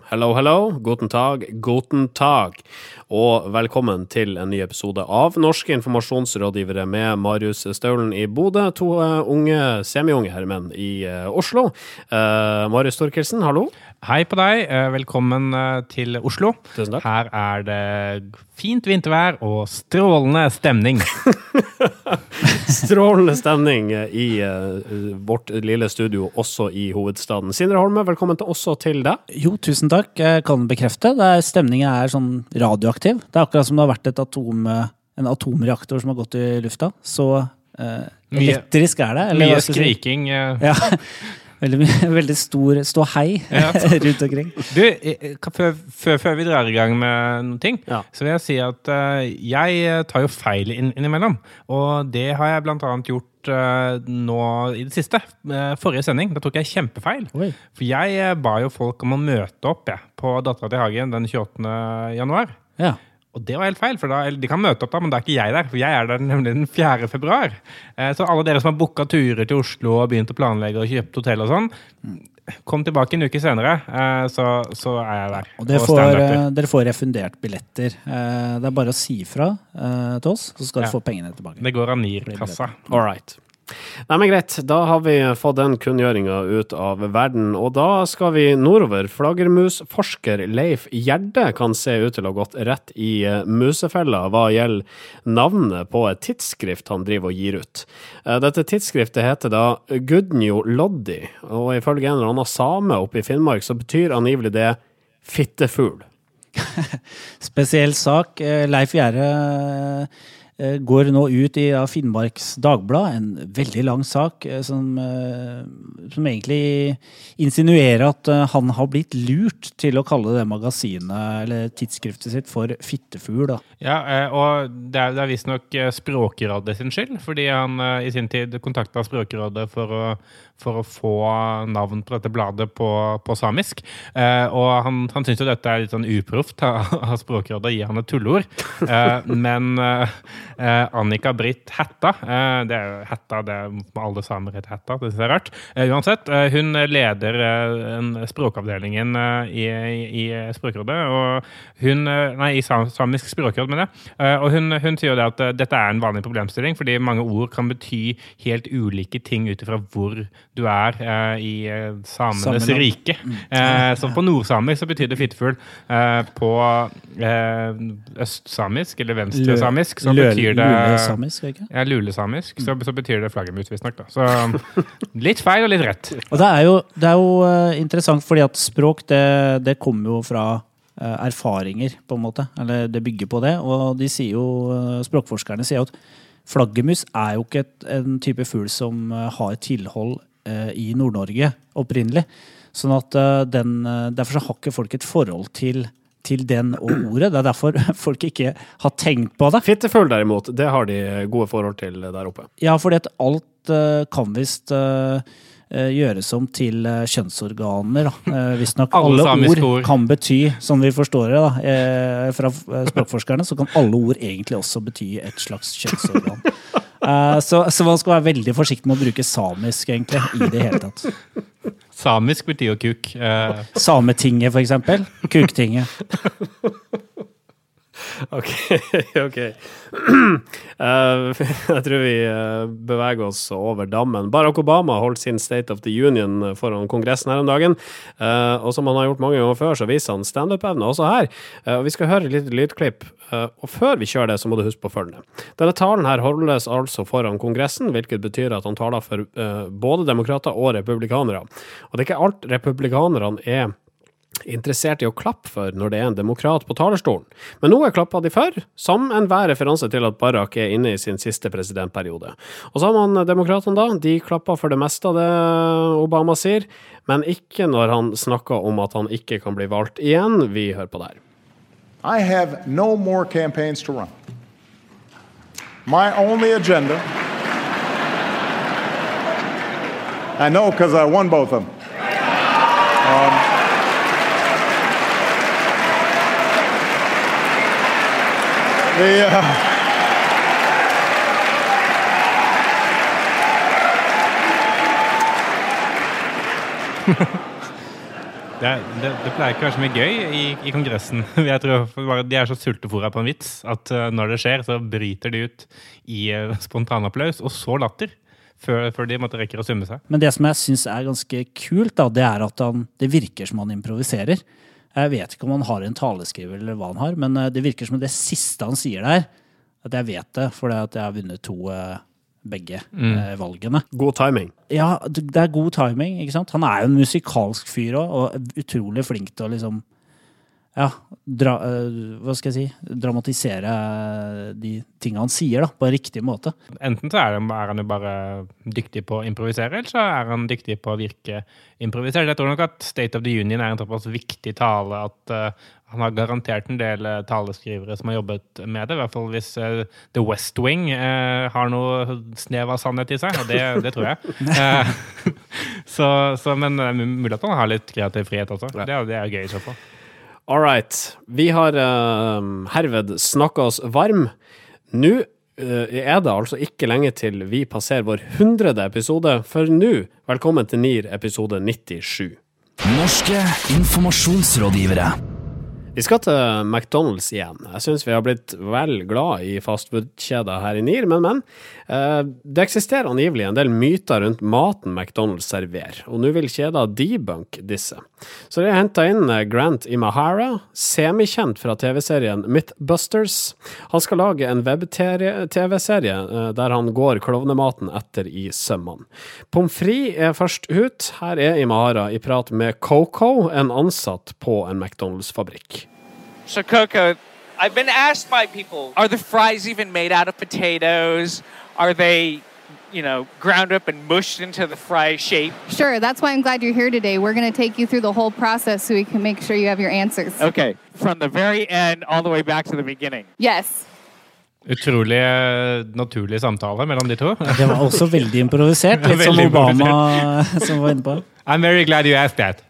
Hello, hello. Guten tag, guten tag. Og velkommen til en ny episode av Norske informasjonsrådgivere med Marius Staulen i Bodø. To uh, unge, semiunge herremenn i uh, Oslo. Uh, Marius Torkelsen, hallo. Hei på deg. Velkommen til Oslo. Tusen takk. Her er det fint vintervær og strålende stemning. strålende stemning i vårt lille studio, også i hovedstaden. Sindre Holme, velkommen til også til deg. Jo, tusen takk. Jeg kan bekrefte. Stemninga er sånn radioaktiv. Det er akkurat som det har vært atom, eh, en atomreaktor som har gått i lufta. Så eh, elektrisk er det. Eller, mye skriking. Si? Eh. Ja. Veldig, veldig stor ståhei ja. rundt omkring. Du, før, før, før, vi drar i gang med noen ting, ja. så vil jeg si at uh, jeg tar jo feil inn, innimellom. Og det har jeg blant annet gjort uh, nå i det siste. Forrige sending. Da tok jeg kjempefeil. Oi. For jeg ba jo folk om å møte opp ja, på Dattera til Hagen den 28. januar. Ja. Og det var helt feil, for da, de kan møte opp da, men da er ikke jeg der. For jeg er der nemlig den 4. februar. Eh, så alle dere som har booka turer til Oslo og begynt å planlegge og kjøpt hotell og sånn, kom tilbake en uke senere, eh, så, så, er jeg der. Og dere får, eh, dere får, refundert billetter. Eh, det er bare å si fra eh, til oss, så skal ja. dere få pengene tilbake. Det går av NIR-kassa. All right. Nei, men Greit, da har vi fått den kunngjøringa ut av verden. Og da skal vi nordover. Flaggermusforsker Leif Gjerde kan se ut til å ha gått rett i eh, musefella hva gjelder navnet på et tidsskrift han driver og gir ut. Eh, dette tidsskriftet heter da Gudnjo Loddi, og ifølge en eller annen same oppe i Finnmark så betyr angivelig det fittefugl. Spesiell sak. Eh, Leif Gjerde går nå ut i Finnmarks Dagblad, en veldig lang sak eh, som, eh, som, egentlig insinuerer at han har blitt lurt til å kalle det magasinet eller tidsskriftet sitt for fittefugl. Da. Ja, og det er, det er visstnok Språkrådet sin skyld, fordi han i sin tid kontakta Språkrådet for å, for å få navn på dette bladet på, på samisk. Og han, han syns jo dette er litt sånn uproft av Språkrådet å gi han et tulleord, men Eh, Annika Britt Hætta. Eh, det er jo Hætta, det er alle samer heter Hætta, det er rart. Eh, uansett, hun leder språkavdelingen i, i, Språkrådet, og hun Nei, i samisk språkråd, mener jeg. Og hun, hun sier jo det at dette er en vanlig problemstilling, fordi mange ord kan bety helt ulike ting ut ifra hvor du er i samenes Sammen. rike. Mm. Så på nordsamisk så betyr det fittefugl. På østsamisk, eller venstresamisk, så betyr betyr det Lulesamisk, ikke? Ja, lulesamisk. Så, så betyr det flaggermus, visstnok. Så litt feil og litt rett. Og det er jo, det er jo uh, interessant, fordi at språk, det, det kommer jo fra uh, erfaringer, på en måte. Eller det bygger på det. Og de sier jo, uh, språkforskerne sier jo at flaggermus er jo ikke et, en type fugl som har tilhold i Nord-Norge opprinnelig. Sånn at den, Derfor så har ikke folk et forhold til til den og ordet. Det er derfor folk ikke har tenkt på det. Fittefugl derimot, det har de gode forhold til der oppe. Ja, fordi at alt uh, kan visst uh, gjøres om til uh, kjønnsorganer. Uh, Visstnok alle, alle ord, ord, kan bety, som vi forstår det da, fra språkforskerne, så kan alle ord egentlig også bety et slags kjønnsorgan. så, så man skal være veldig forsiktig med å bruke samisk, egentlig, i det hele tatt. Samisk betyr jo kuk. Eh. Sametinget, for eksempel. Kuktinget. OK. ok. Uh, jeg tror vi uh, beveger oss over dammen. Barack Obama holdt sin State of the Union foran Kongressen her om dagen. Uh, og som han har gjort mange ganger før, så viser han standup-evne også her. og Vi skal høre et lite lydklipp. og før vi kjører det, så må du huske på følgende. Denne talen her holdes altså foran Kongressen, hvilket betyr at han taler for både demokrater og republikanere. Og det er ikke alt republikanerne er interessert i å klappe for når det er en demokrat på talerstolen. Men nå er klappa de for, som enhver referanse til at Barack er inne i sin siste presidentperiode. Og så har man demokratene, da. De klapper for det meste av det Obama sier, men ikke når han snakker om at han ikke kan bli valgt igjen. Vi hører på der. I have no more campaigns to run. My only agenda I know because I won both of them. The, uh, Det, det, det pleier ikke å være så mye gøy i, i Kongressen. Jeg tror De er så sultefòra på en vits at eh, når det skjer, så bryter de ut i uh, spontanapplaus, og så latter. Før, før de måtte rekker å summe seg. Men det som jeg syns er ganske kult, da, det er at han, det virker som han improviserer. Jeg vet ikke om han har en taleskriver eller hva han har, men eh, det virker som det siste han sier der, at jeg vet det, fordi at jeg har vunnet to eh, begge mm. valgene. God timing. Ja, det er god timing, ikke sant? Han er jo en musikalsk fyr òg, og utrolig flink til å liksom ja, dra, eh, hva skal jeg si, dramatisere de tingene han sier, da, på en riktig måte. Enten så er, det, er han jo bare dyktig på å improvisere, eller så er han dyktig på å virke improvisert. Jeg tror nok at State of the Union er en såpass viktig tale at uh, han har garantert en del eh, taleskrivere som har jobbet med det. I hvert fall hvis uh, The West Wing uh, har noe snev av sannhet i seg, og det, det tror jeg. Så, så, men det er mulig at han har litt kreativ frihet også. Det, det er gøy i så fall. All right. Vi har uh, herved snakka oss varm. Nå uh, er det altså ikke lenge til vi passerer vår hundrede episode, for nå, velkommen til NIR episode 97. Norske informasjonsrådgivere. Vi skal til McDonald's igjen. Jeg syns vi har blitt vel glad i fastfood-kjeder her i NIR, men, men. eh, det eksisterer angivelig en del myter rundt maten McDonald's serverer, og nå vil kjeda debunk disse. Så de har henta inn eh, Grant Imahara, semikjent fra TV-serien Mythbusters. Han skal lage en web-TV-serie eh, der han går klovnematen etter i sømmene. Pommes frites er først ut. Her er Imahara i prat med Coco, en ansatt på en McDonald's-fabrikk. So, Coco, I've been asked by people are the fries even made out of potatoes? Are they, you know, ground up and mushed into the fry shape? Sure, that's why I'm glad you're here today. We're going to take you through the whole process so we can make sure you have your answers. Okay, from the very end all the way back to the beginning. Yes. Utrolig eh, naturlig samtale mellom de to. Det var også veldig improvisert, litt som Obama som var inne på. I'm very glad you asked that.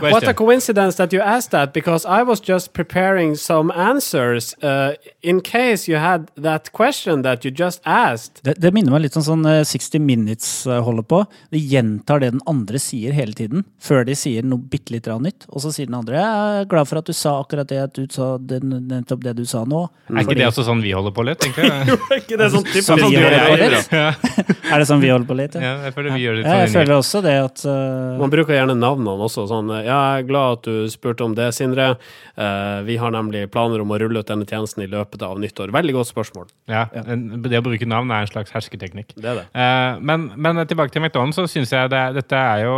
What a coincidence that you asked that because I was just preparing some answers uh, in case you had that question that you just asked. Det, det minner meg litt om sånn eh, 60 Minutes eh, holder på. De gjentar det den andre sier hele tiden, før de sier noe bitte litt nytt. Og så sier den andre 'Jeg er glad for at du sa akkurat det, at du sa det, nettopp det du sa nå'. Er ikke det også sånn vi holder på litt, tenker jeg? jo, Er ikke det sånn typisk Sånn vi jeg? Er det sånn vi holder på litt? Ja, jeg føler vi gjør det litt Ja, jeg sånn. føler også det at uh... Man bruker gjerne navnene også. Sånn, ja, jeg er glad at du spurte om det, Sindre. Uh, vi har nemlig planer om å rulle ut denne tjenesten i løpet av nyttår. Veldig godt spørsmål. Ja, en- Det å bruke navn er en slags hersketeknikk. Det er det. Uh, men, men tilbake til McDonald's, så syns jeg det, dette er jo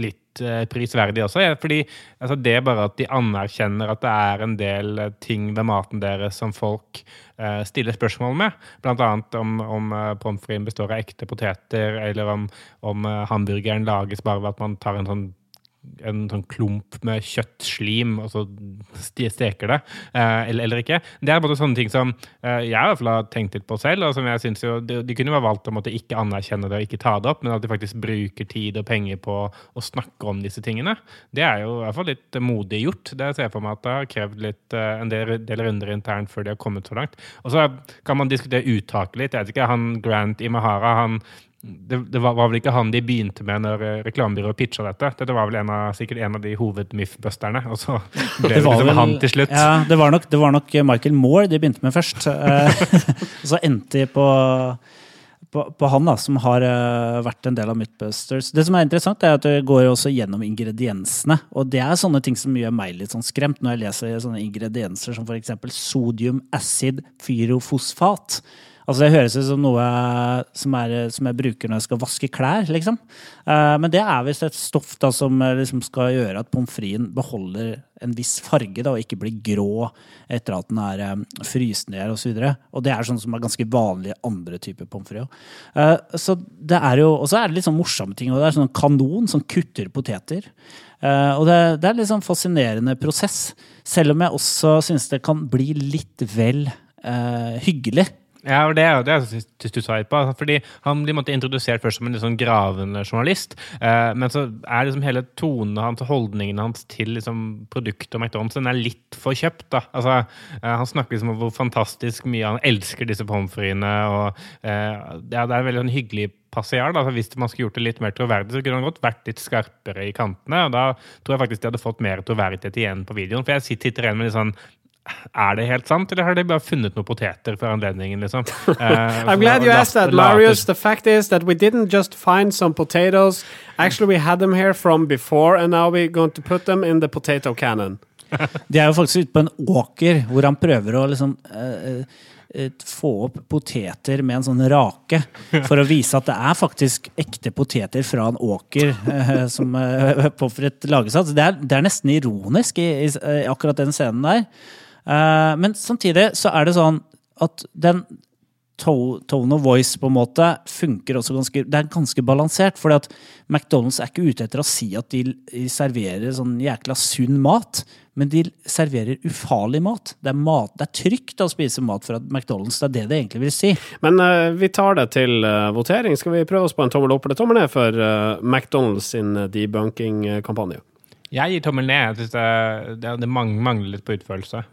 litt eh, prisverdig også. Ja, fordi altså, det er bare at de anerkjenner at det er en del eh, ting ved maten deres som folk eh, stiller spørsmål med. Annet om, om uh, pommes fritesen består av ekte poteter, eller om, om eh, hamburgeren lages bare ved at man tar en sånn en sånn klump med kjøttslim, og så steker det, eh, eller, eller ikke. Det er bare sånne ting som eh, jeg i hvert fall har tenkt litt på selv, og som jeg synes jo, de, de kunne jo valgt å måtte ikke anerkjenne det og ikke ta det opp, men at de faktisk bruker tid og penger på å snakke om disse tingene. Det er jo i hvert fall litt modig gjort. Det ser jeg for meg at det har krevd litt, eh, en del, del runder internt før de har kommet så langt. Og så kan man diskutere uttaket litt. Jeg vet ikke, han Grant Imahara, han det, det var, vel ikke han de begynte med når eh, reklamebyrået pitcha dette. Dette var vel en av, sikkert en av de hovedmiff-busterne, og så ble det, liksom han til slutt. Ja, det var, nok, det var nok Michael Moore de begynte med først. Eh, og så endte de på, på, på han, da, som har eh, vært en del av Mythbusters. Det som er interessant, er at det går også gjennom ingrediensene. Og det er sånne ting som gjør meg litt sånn skremt når jeg leser sånne ingredienser som f.eks. sodium acid fyrofosfat. Altså Det høres ut som noe som, er, som jeg bruker når jeg skal vaske klær, liksom. Uh, men det er visst et stoff da som eh, liksom skal gjøre at pommes fritesen beholder en viss farge da, og ikke blir grå etter at den er um, fryst ned osv. Og, så og det er sånn som er ganske vanlig andre typer pommes frites. Uh, så er Og så er det litt sånn morsomme ting. og Det er sånn kanon som kutter poteter. Uh, og det, det er litt sånn fascinerende prosess. Selv om jeg også syns det kan bli litt vel uh, hyggelig Ja, det er det jeg synes du sa litt på. Fordi Han blir måtte introdusert først som en sånn gravende journalist. Eh, men så er liksom hele tonen hans og holdningen hans til liksom produktet og McDonald's den er litt for kjøpt. da. Altså, eh, Han snakker liksom om hvor fantastisk mye han elsker disse pommes fritesene. eh, ja, Det er en veldig sånn hyggelig passiar. Hvis man skulle gjort det litt mer troverdig, så kunne han godt vært litt skarpere i kantene. og Da tror jeg faktisk de hadde fått mer troverdighet igjen på videoen. For jeg sitter igjen med litt sånn er det helt sant, eller har de bare funnet noen poteter for anledningen? liksom? Uh, I'm glad you asked that, Marius. The fact is that we didn't just find some potatoes. Actually, we had them here from before, and now we're going to put them in the potato cannon. De er jo faktisk ute på en åker hvor han prøver å liksom uh, eh, få opp poteter med en sånn rake, for å vise at det er faktisk ekte poteter fra en åker eh, som uh, pommes frites lages av. Det er, det er nesten ironisk i, i, i akkurat den scenen der. Eh, men samtidig så er det sånn at den tone of voice på en måte funker også ganske Det er ganske balansert. fordi at McDonald's er ikke ute etter å si at de serverer sånn jækla sunn mat, men de serverer ufarlig mat. Det er, mat, det er trygt å spise mat fra McDonald's. Det er det det egentlig vil si. Men uh, vi tar det til uh, votering. Skal vi prøve oss på en tommel opp eller tommel ned for uh, McDonald's sin debunking-kampanje? Jeg gir tommel ned. Jeg synes det, det, det mangler litt på utførelse.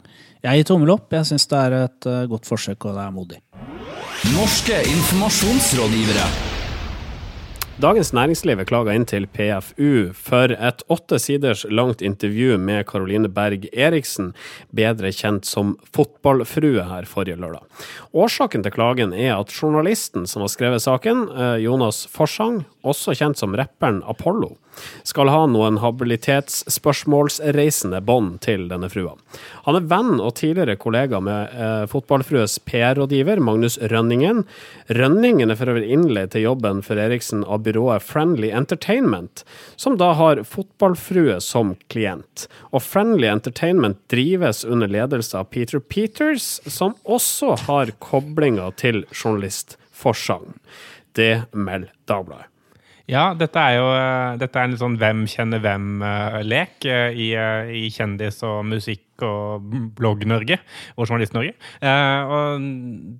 Jeg gir tommel opp. Jeg syns det er et eh, godt forsøk, og det er modig. Norske informasjonsrådgivere. Dagens Næringsliv er klaga inn til PFU for et åtte siders langt intervju med Caroline Berg Eriksen, bedre kjent som Fotballfrue, her forrige lørdag. Årsaken til klagen er at journalisten som har skrevet saken, eh, Jonas Forsang, også kjent som rapperen Apollo, skal ha noen habilitetsspørsmålsreisende bånd til denne frua. Han er venn og tidligere kollega med eh, Fotballfrues PR-rådgiver Magnus Rønningen. Rønningen er for øvrig innleid til jobben for Eriksen av byrået Friendly Entertainment, som da har Fotballfrue som klient. Og Friendly Entertainment drives under ledelse av Peter Peters, som også har koblinger til journalist Forsang. Det melder Dagbladet. Ja, dette er jo eh, dette er en litt sånn hvem kjenner hvem-lek i, eh, i kjendis- og musikk- og blogg-Norge og Journalist-Norge. Eh, og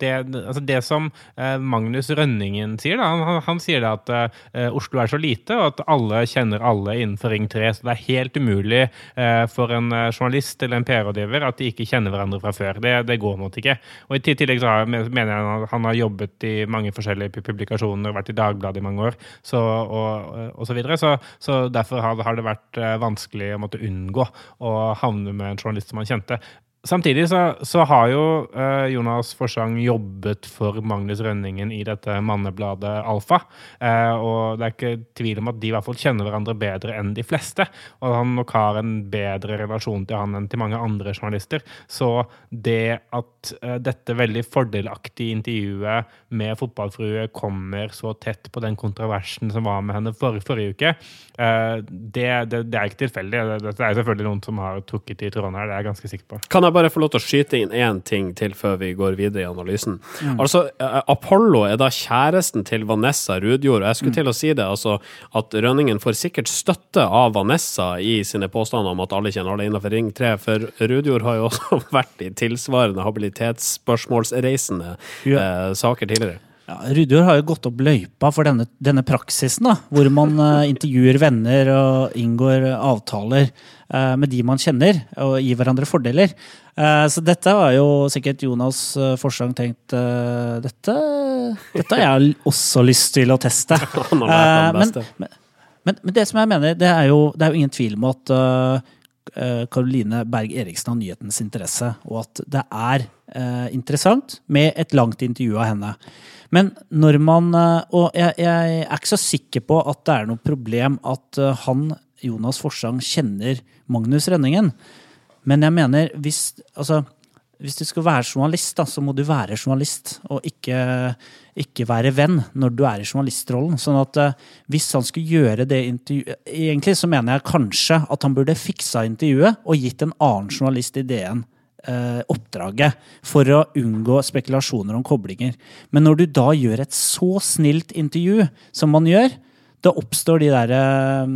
det, altså det som eh, Magnus Rønningen sier, da, han, han sier da at eh, Oslo er så lite, og at alle kjenner alle innenfor Ring 3. Så det er helt umulig eh, for en eh, journalist eller en PR-rådgiver at de ikke kjenner hverandre fra før. Det, det går nok ikke. Og i tillegg så har, mener jeg at han har jobbet i mange forskjellige publikasjoner, vært i Dagbladet i mange år, så, og, og så videre. Så, så derfor har, har det vært eh, vanskelig å måtte unngå å havne med en journalist som han kjente. Samtidig så, så har jo eh, Jonas Forsang jobbet for Magnus Rønningen i dette mannebladet Alfa. Eh, og det er ikke tvil om at de i hvert fall kjenner hverandre bedre enn de fleste. Og han nok har en bedre relasjon til han enn til mange andre journalister. Så det at eh, dette veldig fordelaktige intervjuet med Fotballfrue kommer så tett på den kontroversen som var med henne for, forrige uke, det, det, det er ikke tilfeldig. Dette er selvfølgelig noen som har trukket i trådene her, det er jeg ganske sikker på. Kan jeg bare få lov til å skyte inn én ting til før vi går videre i analysen? Altså, eh, Apollo er da kjæresten til Vanessa Rudjord, og jeg skulle til å si det, altså at Rønningen får sikkert støtte av Vanessa i sine påstander om at alle kjenner alle innenfor Ring 3, for Rudjord har jo også vært i tilsvarende habilitetsspørsmålsreisende eh, saker tidligere. Ja, Rudjord har jo gått opp løypa for denne, denne praksisen, da, hvor man uh, intervjuer venner og inngår avtaler uh, med de man kjenner, og gir hverandre fordeler. Uh, så dette var jo sikkert Jonas Forsang tenkt dette, dette har jeg også lyst til å teste. Har men, men, men det som jeg mener, det er jo, det er jo ingen tvil om at eh, eh, Berg Eriksen av nyhetens interesse, og at det er eh, interessant med et langt intervju av henne. Men når man eh, Og jeg, jeg er ikke så sikker på at det er noe problem at eh, han, Jonas Forsang, kjenner Magnus Rønningen. Men jeg mener, hvis Altså, hvis du skal være journalist, da, så må du være journalist, og ikke, ikke være venn når du er i journalistrollen. Sånn at uh, hvis han skulle gjøre det intervjuet Egentlig så mener jeg kanskje at han burde fiksa intervjuet og gitt en annen journalist ideen. eh, oppdraget for å unngå spekulasjoner om koblinger. Men når du da gjør et så snilt intervju som man gjør, da oppstår de der eh,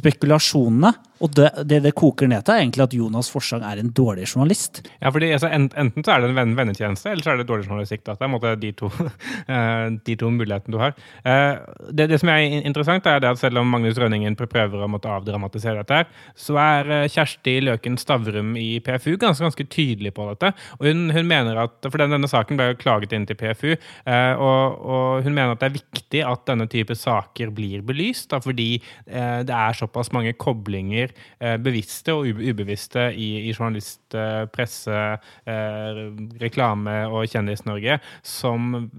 spekulasjonene. Og det, det det koker ned til, er egentlig at Jonas Forsang er en dårlig journalist. Ja, fordi altså, Enten så er det en vennetjeneste, eller så er det dårlig journalistikk. Da. Det er måte de to, eh, de to mulighetene du har. Eh, Det, det som er interessant, er at selv om Magnus Rønningen prøver å måtte avdramatisere dette, her, så er eh, Kjersti Løken Stavrum i PFU ganske, ganske tydelig på dette. Og hun, hun mener at, for den, Denne saken ble jo klaget inn til PFU, og, og hun mener at det er viktig at denne type saker blir belyst, da, fordi det er såpass mange koblinger, eh, bevisste og ubevisste, i, i journalist, eh, presse, eh, reklame og Kjendis-Norge, som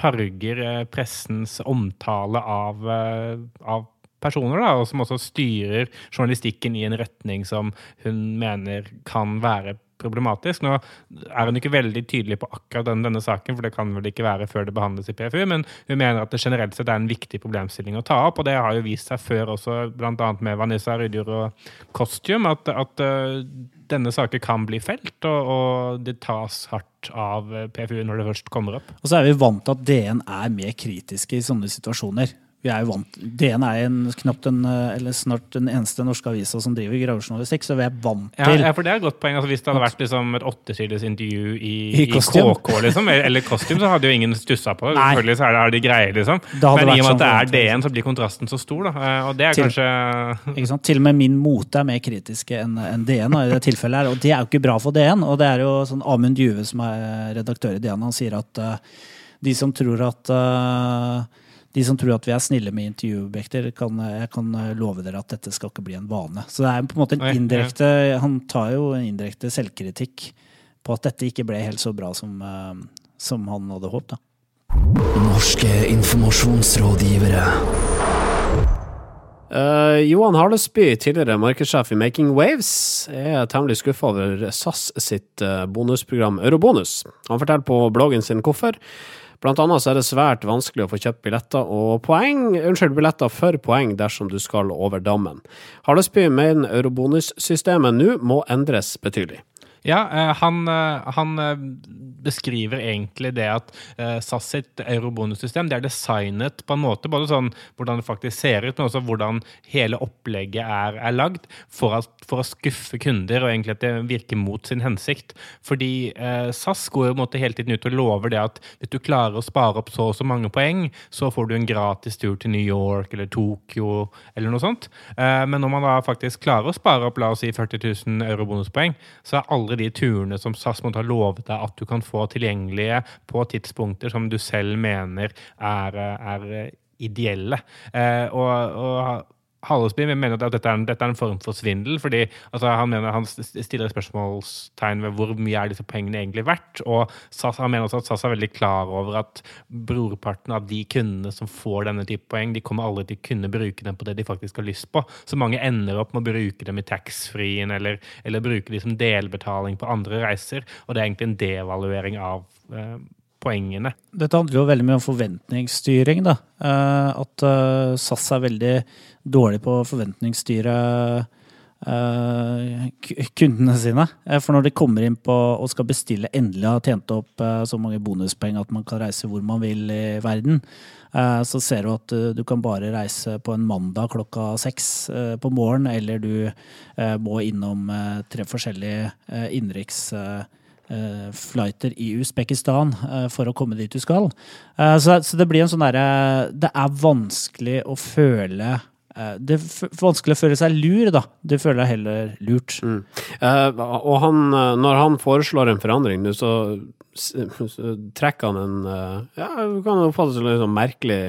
farger pressens omtale av, av personer, da, og som også styrer journalistikken i en retning som hun mener kan være problematisk. Nå er hun ikke veldig tydelig på akkurat denne, denne saken, for det kan vel ikke være før det behandles i PFU, men hun mener at det generelt sett er en viktig problemstilling å ta opp, og det har jo vist seg før også, bl.a. med Vanessa Rydjord og Costume, at, at eh, denne saken kan bli felt, og, og det tas hardt av PFU når det først kommer opp. Og så er vi vant til at DN er mer kritiske i sånne situasjoner. Vi er jo vant, DN er en, knapt den, eh, eller snart den eneste norske avisa som driver gravejournalistikk, så vi er vant til ja, for det er et godt poeng. Altså, hvis det hadde vært liksom, et åttesiders intervju i, I i, KK, liksom, eller Costume, så hadde jo ingen stussa på det. Selvfølgelig så er det, er det greier, liksom. Det Men i og med at det sånn er DN, så blir kontrasten så stor, da. Eh, Og det er Til- kanskje? Til og med min mote er mer kritiske enn en DN. da, i det tilfellet her, Og det er jo ikke bra for DN. Og det er jo sånn Amund Juve, som er redaktør i DN, han sier at uh, de som tror at eh, de som tror at vi er snille med intervjuobjekter, kan, jeg kan eh, love dere at dette skal ikke bli en vane. Så det er på en måte en indirekte Han tar jo en indirekte selvkritikk på at dette ikke ble helt så bra som, eh, som han hadde håpet. Norske informasjonsrådgivere. Uh, Johan Harlesby, tidligere markedssjef i Making Waves, er temmelig skuffa over SAS sitt bonusprogram Eurobonus. Han forteller på bloggen sin hvorfor. Blant annet så er det svært vanskelig å få kjøpt billetter og poeng, unnskyld, billetter for poeng dersom du skal over dammen. Hallesby mener eurobonussystemet nå må endres betydelig. Ja, eh, han, eh, han eh, beskriver egentlig det at SAS sitt eurobonussystem det er designet på en måte, både sånn hvordan det faktisk ser ut, men også hvordan hele opplegget er, er lagd, for, at, for å skuffe kunder, og egentlig at det virker mot sin hensikt. Fordi eh, SAS går jo på en måte hele tiden ut og lover det at hvis du klarer å spare opp så og så mange poeng, så får du en gratis tur til New York eller Tokyo eller noe sånt. Eh, men når man da faktisk klarer å spare opp la oss si 40 000 eurobonuspoeng, så er alle de turene som SAS måtte ha lovet deg at du kan få tilgjengelige på tidspunkter som du selv mener er, er ideelle. Eh, og, og Hallesby mener at dette er, en, dette er en form for svindel. fordi altså, Han mener han stiller spørsmålstegn ved hvor mye er disse pengene egentlig verdt. og SAS, Han mener også at SAS er veldig klar over at brorparten av de kundene som får denne type poeng, de kommer aldri til å kunne bruke dem på det de faktisk har lyst på. Så mange ender opp med å bruke dem i taxfree-en eller, eller bruke dem som delbetaling på andre reiser. Og det er egentlig en devaluering av eh, poengene. Dette handler jo veldig mye om forventningsstyring. Da. Eh, at eh, SAS er veldig dårlig på å forventningsstyre eh, kundene sine. For når de kommer inn på og skal bestille, endelig har tjent opp så mange bonuspoeng at man kan reise hvor man vil i verden, så ser du at du kan bare reise på en mandag klokka seks på morgenen, eller du må innom tre forskjellige innenriks flighter i Usbekistan eh, for å komme dit du skal. Eh, så, så det blir en sånn derre Det er vanskelig å føle eh, det er vanskelig å føle seg lur, da. Du føler deg heller lurt. Eh, og han, eh, når han foreslår en forandring så, så trekker han en eh, Ja, du kan oppfattes det som en sånn merkelig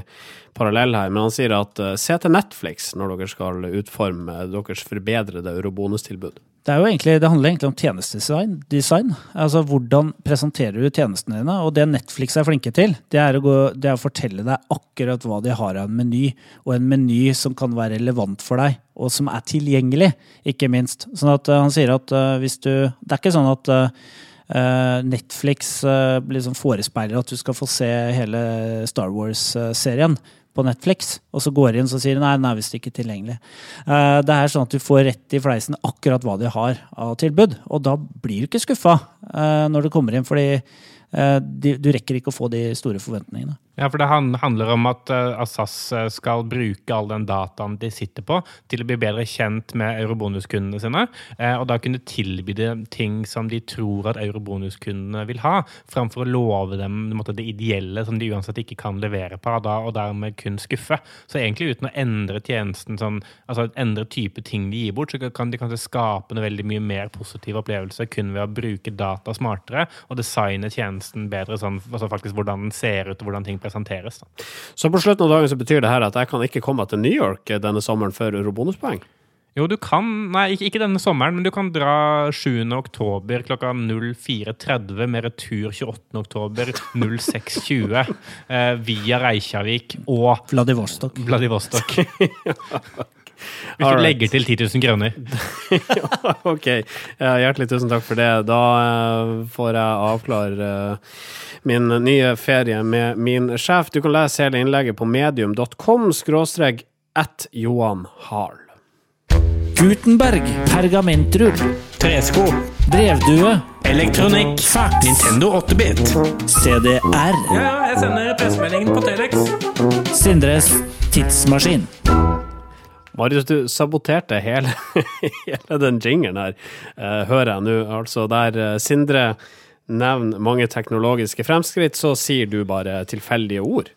parallell her, men han sier at eh, se til Netflix når dere skal utforme deres forbedrede eurobonustilbud. Det, egentlig, det handler egentlig om tjenestedesign. Design. Altså Hvordan presenterer du tjenestene dine? Og det Netflix er flinke til, det er, å gå, det er å fortelle deg akkurat hva de har av en meny. Og en meny som kan være relevant for deg, og som er tilgjengelig, ikke minst. Sånn at uh, han sier at uh, hvis du Det er ikke sånn at uh, Netflix liksom forespeiler at du skal få se hele Star Wars-serien på Netflix, og så går de inn og sier nei, den er visst ikke tilgjengelig. Eh, Det er sånn at du får rett i fleisen akkurat hva de har av tilbud, og da blir du ikke skuffa eh, når du kommer inn, fordi eh, du rekker ikke å få de store forventningene. Ja, for det handler om at Assas eh, skal bruke all den dataen de sitter på, til å bli bedre kjent med eurobonuskundene sine, eh, og da kunne tilby dem ting som de tror at eurobonuskundene vil ha, framfor å love dem det ideelle som de uansett ikke kan levere på, og dermed kun skuffe. Så egentlig uten å endre tjenesten, sånn, altså endre type ting de gir bort, så kan de kanskje skape en veldig mye mer positiv opplevelse kun ved å bruke data smartere og designe tjenesten bedre, sånn, altså faktisk hvordan den ser ut og hvordan ting presenteres. Da. Så på slutten av dagen så betyr det her at jeg kan ikke komme til New York denne sommeren for eurobonuspoeng? Jo, du kan Nei, ikke, ikke denne sommeren, men du kan dra 7. oktober klokka 04.30 med retur 28. oktober 06.20 eh, via Reykjavik og Vladivostok. Vladivostok. Hvis du legger til 10 000 kroner. ok, hjertelig tusen takk for det. Da eh, får jeg avklare eh, min nye ferie med min sjef. Du kan lese hele innlegget på medium.com skråstrek at Johan Harl. Gutenberg. Pergamentrull. Tresko. Brevdue. Elektronikk. Fax. Nintendo 8-bit. CDR. Ja, ja, jeg sender pressemeldingen på Telex. Sindres tidsmaskin. Marius, du saboterte hele, hele den jingeren her, uh, hører jeg nå. Altså der eh, Sindre nevner mange teknologiske fremskritt, så sier du bare tilfeldige ord.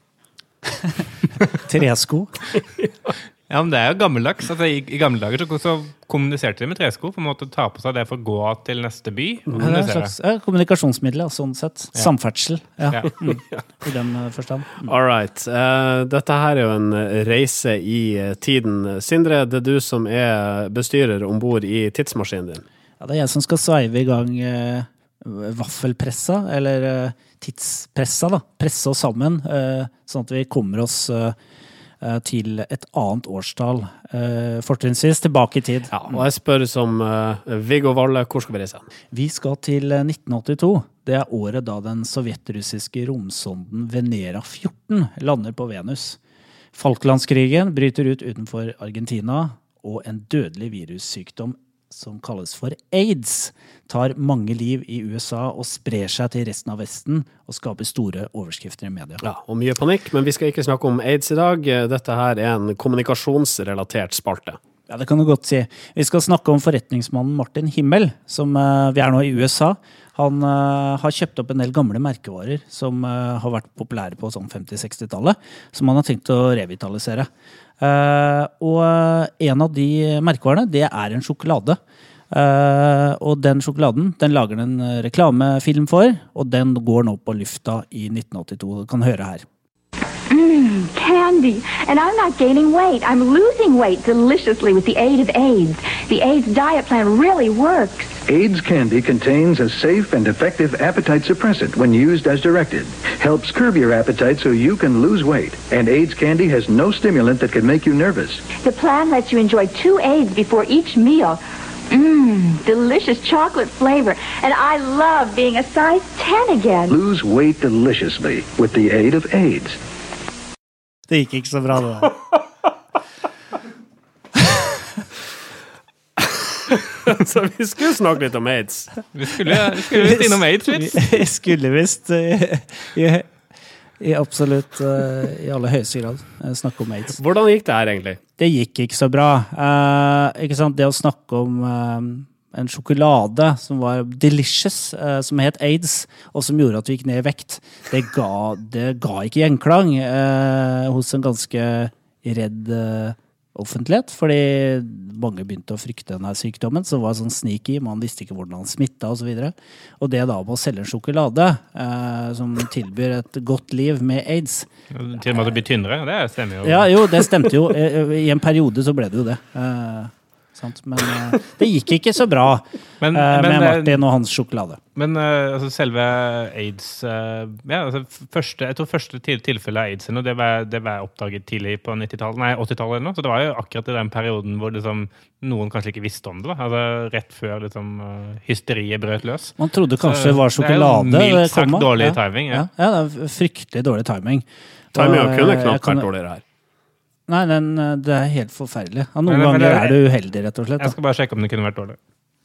Tresko. Ja, men Det er jo gammeldags. Altså, i, I gamle dager så, så kommuniserte de med tresko. på en måte Ta på seg det for å gå til neste by. Ja, det er et slags ja, kommunikasjonsmiddel, ja, sånn sett. Samferdsel. Ja, Ja. Mm. I den eh, forstand. Mm. All right. Uh, dette her er jo en reise i eh, tiden. Sindre, det er du som er bestyrer om bord i tidsmaskinen din. Ja, det er jeg som skal sveive i gang uh, vaffelpressa, eller uh, tidspressa, da. Presse oss sammen, sånn at vi kommer oss eh, til et annet årstall. Eh, fortrinnsvis tilbake i tid. Ja, og jeg spør som eh, Viggo Valle, hvor skal vi reise? Vi skal til eh, 1982. Det er året da den sovjetrussiske romsonden Venera 14 lander på Venus. Falklandskrigen bryter ut utenfor Argentina, og en dødelig virussykdom som kalles for aids, tar mange liv i USA og sprer seg til resten av Vesten og skaper store overskrifter i media. Ja, og mye panikk, men vi skal ikke snakke om aids i dag. Dette her er en kommunikasjonsrelatert spalte. Ja, det kan du godt si. Vi skal snakke om forretningsmannen Martin Himmel, som eh, vi er nå i USA. Han eh, har kjøpt opp en del gamle merkevarer som eh, har vært populære på sånn 50-60-tallet, som han har tenkt å revitalisere. Eh, og eh, en av de merkevarene, det er en sjokolade. Uh, og den sjokoladen den lager den en reklamefilm for, og den går nå på lufta i 1982. Du kan høre her. candy. And I'm not gaining weight. I'm losing weight deliciously with the aid of AIDS. The AIDS diet plan really works. AIDS candy contains a safe and effective appetite suppressant when used as directed. Helps curb your appetite so you can lose weight. And AIDS candy has no stimulant that can make you nervous. The plan lets you enjoy two AIDS before each meal. Mmm, delicious chocolate flavor. And I love being a size 10 again. Lose weight deliciously with the aid of AIDS. Det gikk ikke så bra, det der. Så vi skulle snakke litt om aids. Vi skulle, vi skulle visst innom aids litt. Vi skulle visst eh, i, i absolutt eh, i aller høyeste grad eh, snakke om aids. Hvordan gikk det her egentlig? Det gikk ikke så bra. Eh, ikke sant? Det å snakke om eh, en sjokolade som var delicious, eh, som het aids, og som gjorde at vi gikk ned i vekt, det ga, det ga ikke gjenklang eh, hos en ganske redd eh, offentlighet, fordi mange begynte å frykte denne sykdommen, som var sånn sneaky, man visste ikke hvordan han smitta osv. Og, så og det da med å selge en sjokolade eh, som tilbyr et godt liv med aids Til og med at det blir tynnere. Det stemmer jo. Ja, jo, det stemte jo. Eh, I en periode så ble det jo det. Eh, sant? Men uh, det gikk ikke så bra Men- uh, med men, Martin og hans sjokolade. Men uh, altså, selve aids ja, altså, første, Jeg tror første til, tilfelle av aids det var, det var oppdaget tidlig på 90-tallet, nei 80-tallet. Så det var jo akkurat i den perioden hvor liksom, noen kanskje ikke visste om det. da, altså Rett før liksom, hysteriet brøt løs. Man trodde kanskje Så det var sjokolade. Det er jo mildt sagt dårlig ja. timing. Ja. Ja. ja, det er fryktelig dårlig timing. Timing kunne knapt vært dårligere her. Nei, den, eh, det er helt forferdelig. Ja, noen Men- men ganger er du uheldig, rett og slett. Jeg skal bare sjekke om det kunne vært dårlig.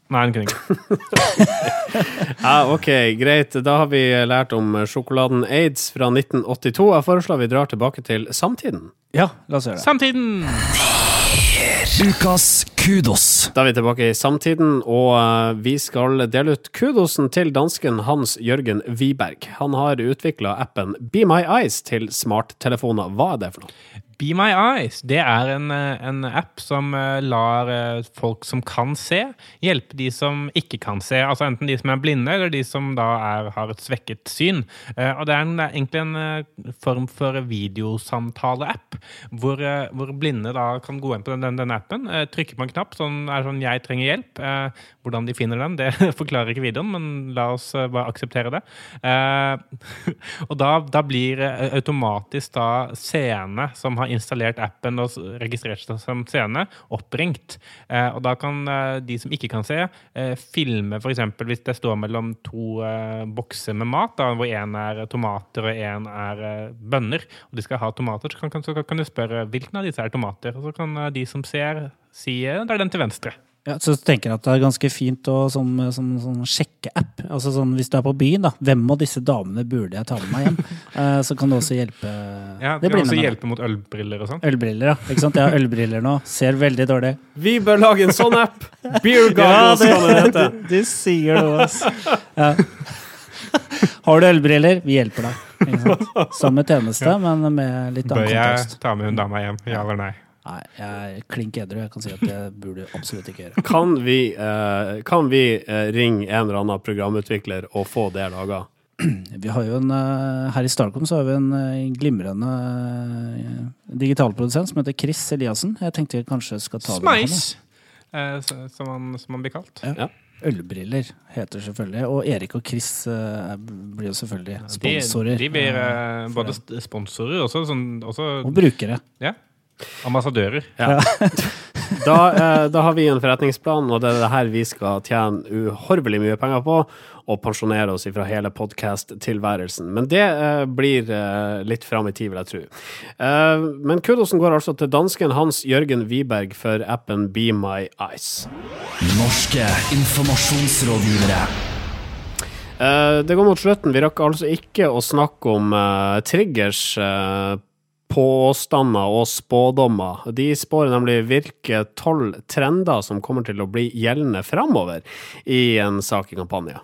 Nei, den kunne ikke. Ja, ok, greit. Da har vi lært om sjokoladen Aids fra 1982. Jeg foreslår vi drar tilbake til samtiden. Ja, la oss gjøre det. Samtiden! Ukas kudos. Da er vi tilbake i samtiden, og eh, vi skal dele ut kudosen til dansken Hans Jørgen Wiberg. Han har utvikla appen Be My Eyes til smarttelefoner. Hva er det for noe? Be My Eyes det er en, eh, en app som eh, lar eh, folk som kan se, hjelpe de som ikke kan se. Altså enten de som er blinde, eller de som da er, har et svekket syn. Og det er, en, det er egentlig en form for videosamtale-app, hvor, hvor blinde da kan gå inn på den, den, den appen, trykker trykke på en knapp, sånn er sånn 'jeg trenger hjelp'. Hvordan de finner den, det forklarer ikke videoen, men la oss bare akseptere det. Og da, da blir automatisk da seende som har installert appen og registrert seg som seende, oppringt. Eh, og da kan eh, de som ikke kan se, eh, filme f.eks. hvis det står mellom to bokser med mat, da, hvor én er tomater og én er bønner, og de skal ha tomater, så kan, så kan du spørre hvilken av disse er tomater. Og så kan de som ser, si det er den til venstre. Ja, så tenker jeg at det er ganske fint å som, som, som sjekkeapp. Altså sånn, hvis du er på byen, da. Hvem av disse damene burde jeg ta med meg hjem? Eh, så kan det også hjelpe Ja, det det kan også hjelpe mot ølbriller og sånn. Ølbriller, ja. Ikke sant? Jeg har ølbriller nå. Ser veldig dårlig. Vi bør lage en sånn app! Beer Goggles kan det hete. Du sier noe, altså. Ja. Har du ølbriller? Vi hjelper deg. Samme tjeneste, men med litt Bør jeg ta med hun dama hjem? Ja eller nei? Nei, jeg er klink edru. Jeg kan si at det burde du absolutt ikke gjøre. Kan vi, eh, kan vi eh, ringe en eller annen programutvikler og få det laga? Vi har jo en, eh, Her i Starcom så har vi en eh, glimrende eh, digitalprodusent som heter Chris Eliassen. Jeg tenkte jeg kanskje skal ta det med han, Smice! Eh, så- som, han, som han blir kalt. ja. Ja. Ølbriller heter selvfølgelig. Og Erik og Chris eh, blir jo selvfølgelig sponsorer. De, de blir eh, både st- sponsorer også, sånn, også Og brukere. Ja. Ambassadører. Ja. Da, eh, da har vi en forretningsplan, og det er det her vi skal tjene uhorvelig mye penger på, og pensjonere oss fra hele podkast-tilværelsen. Men det eh, blir eh, litt fram i tid, vil jeg tro. Eh, men kudosen går altså til dansken Hans Jørgen Wiberg for appen Be My Eyes. Norske informasjonsrådgivere. Eh, det går mot slutten. Vi rakk altså ikke å snakke om eh, triggers, eh, påstander og spådommer. De spår nemlig hvilke tolv trender som kommer til å bli gjeldende framover i en sak i kampanje.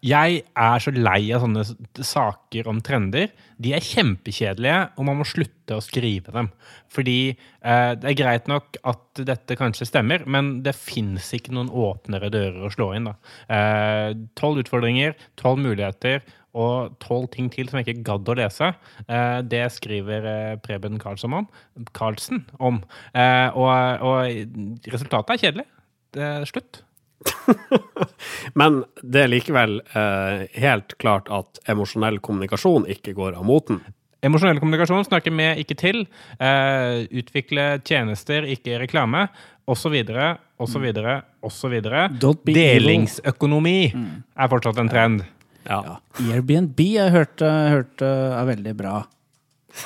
Jeg er så lei av sånne saker om trender. De er kjempekjedelige, og man må slutte å skrive dem. Fordi eh, det er greit nok at dette kanskje stemmer, men det fins ikke noen åpnere dører å slå inn. Tolv Tolv utfordringer, tolv muligheter og tolv ting til som jeg ikke gadd å lese. Eh, det skriver eh, Preben Karlsson om. Karlsen om. Eh, og, og resultatet er kjedelig. Det er slutt. Men det er likevel eh, helt klart at emosjonell kommunikasjon ikke går av moten. Emosjonell kommunikasjon, snakke med, ikke til. Eh, utvikle tjenester, ikke reklame. Don't be evil. Delingsøkonomi er fortsatt en trend. Ja. Airbnb jeg hørte, hørt, hørt eh, er veldig bra.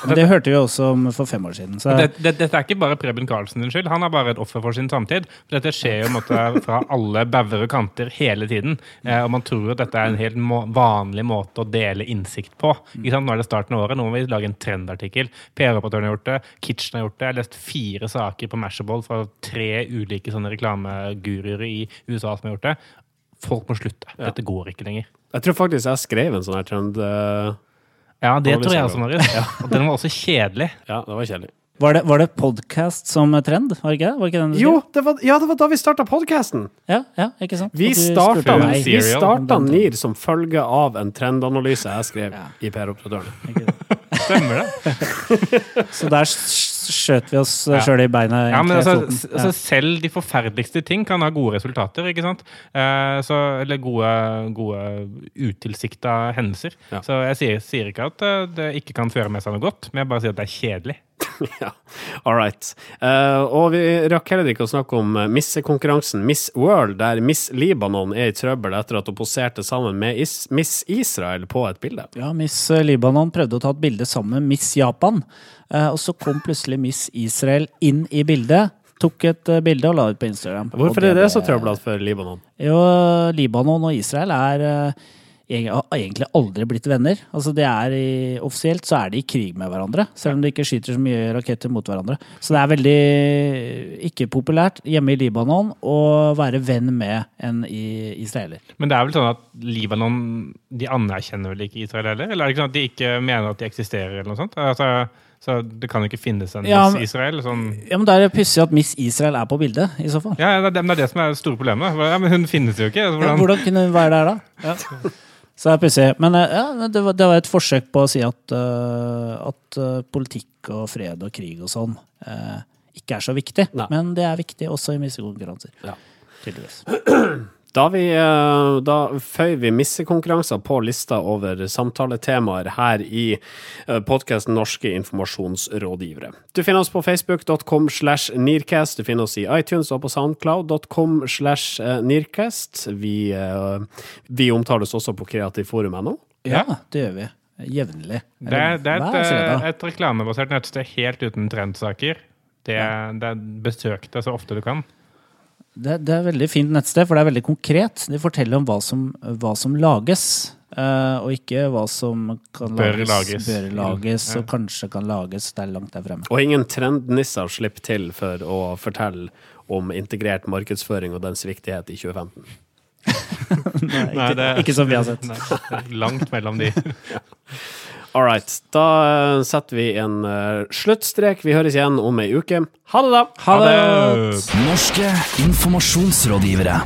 Men det hørte vi også om for fem år siden. Så Det, det, dette er ikke bare Preben Karlsen sin skyld. Han er bare et offer for sin samtid. Dette skjer jo måte, fra alle bauger og kanter hele tiden. Eh, og man tror at dette er en helt må vanlig måte å dele innsikt på. Nå er det starten av året. Nå må vi lage en trendartikkel. PR-operatøren har gjort det. Kitchen har gjort det. Jeg har lest fire saker på Mashable fra tre ulike sånne reklameguruer i USA som har gjort det. Folk må slutte. Dette går ikke lenger. Jeg tror faktisk jeg skrev en sånn her trend. eh, Ja, det tror jeg også, Marius. Og den var også kjedelig. ja, det var kjedelig. var det, var det podcast som trend? Var det ikke det? Var ikke den du Jo, det var, ja, det var da vi starta podkasten! Ja, ja, ikke sant? Vi starta, vi starta NIR som følge av en trendanalyse jeg skrev i PR-operatørene. Stemmer det? Så der skjøt vi oss Ja. sjøl i beina. Ja, men altså, altså, selv de forferdeligste ting kan ha gode resultater, ikke sant? Eh, så, eller gode, gode utilsikta hendelser. Ja. Så jeg sier, sier ikke at eh, det ikke kan føre med seg noe godt, men jeg bare sier at det er kjedelig. Ja, all right. Uh, og vi rakk heller ikke å snakke om eh, missekonkurransen Miss World, der Miss Libanon er i trøbbel etter at hun poserte sammen med Is Miss Israel på et bilde. Ja, Miss eh, Libanon prøvde å ta et bilde sammen med Miss Japan. uh, Og så kom plutselig Miss Israel inn i bildet. tok et uh, bilde og la ut på Instagram. Hvorfor Hvorfor er det så ble- trøblete for Libanon? Jo, Libanon og Israel er uh, har egentlig aldri blitt venner. Altså det er i, Offisielt så er de i krig med hverandre, selv om de ikke skyter så mye raketter mot hverandre. Så det er veldig ikke populært hjemme i Libanon å være venn med en i- israeler. Men det er vel sånn at Libanon de anerkjenner vel ikke Israel heller? Eller er det ikke sånn at de ikke mener at de eksisterer, eller noe sånt? Altså, så det kan jo ikke finnes en Ja, Miss Israel? Sånn. Ja, men Da er det pussig at Miss Israel er på bildet, i så fall. Ja, ja, det er det, er som er det store problemet. Ja, men hun finnes jo ikke. hvordan, Ja, hvordan? kunne hun være der, da? Så det er pussig. Men eh, ja, det, var, det var et forsøk på å si at, uh, at uh, politikk og fred og krig og sånn uh, ikke er så viktig. Men det er viktig også i missekonkurranser. Tydeligvis. Da, vi, eh, da føyer vi missekonkurranser på lista over samtaletemaer her i podkasten Norske informasjonsrådgivere. Du finner oss på facebook.com slash nearcast, du finner oss i iTunes og på soundcloud.com slash eh, nearcast. Vi, eh, vi omtales også på kreativforum.no. Ja, det gjør vi. Jevnlig. Det det er et, eh, et reklamebasert nettsted helt uten trendsaker. Det, det er Besøk det så ofte du kan. Det, det er et veldig fint nettsted, for det er veldig konkret. De forteller om hva som, hva som lages, eh, og ikke hva som kan Bør lages, lages. bør lages Ja. og kanskje kan lages der langt der fremme. Og ingen trendnisser slipper til for å fortelle om integrert markedsføring og dens viktighet i 2015. Nei, ikke, ikke som vi har sett. Nei, er langt mellom de. All right. Da eh, setter vi en eh, sluttstrek. Vi høres igjen om ei uke. Ha det, da! Ha det! Norske informasjonsrådgivere.